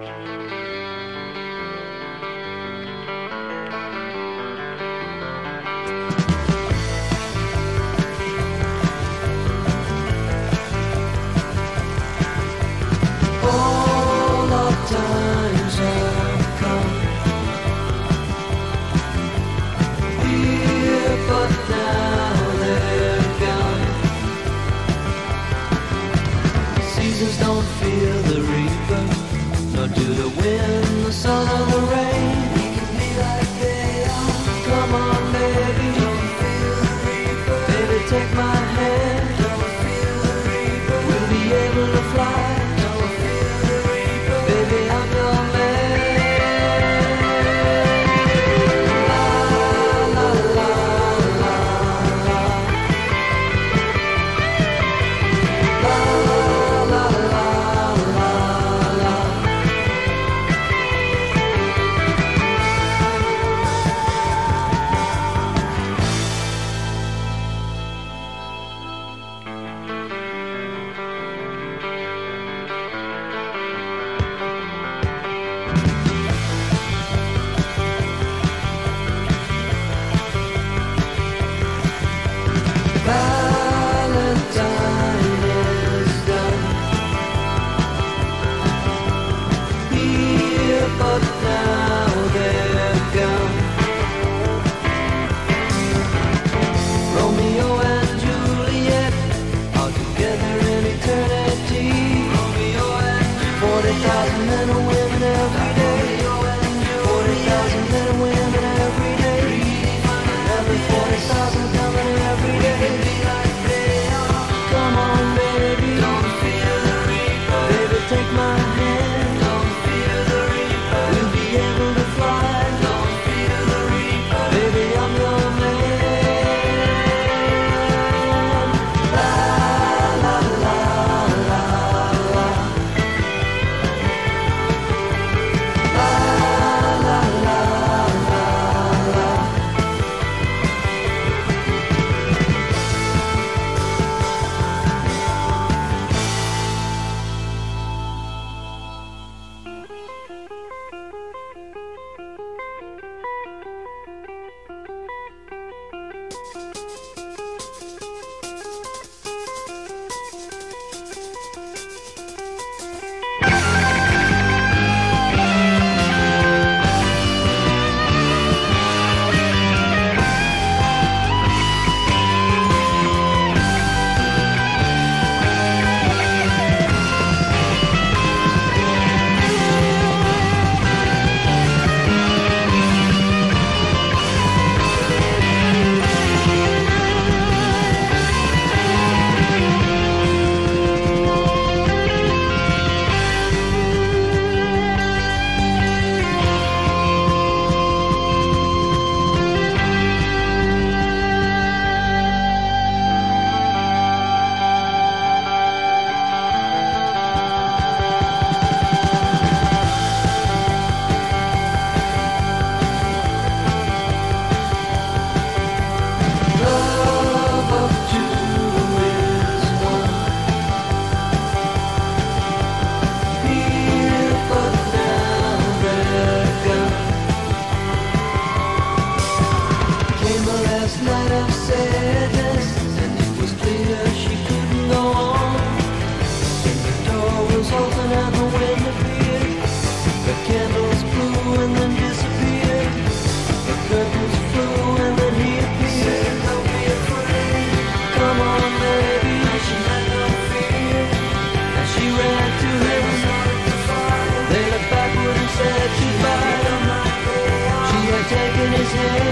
All changes.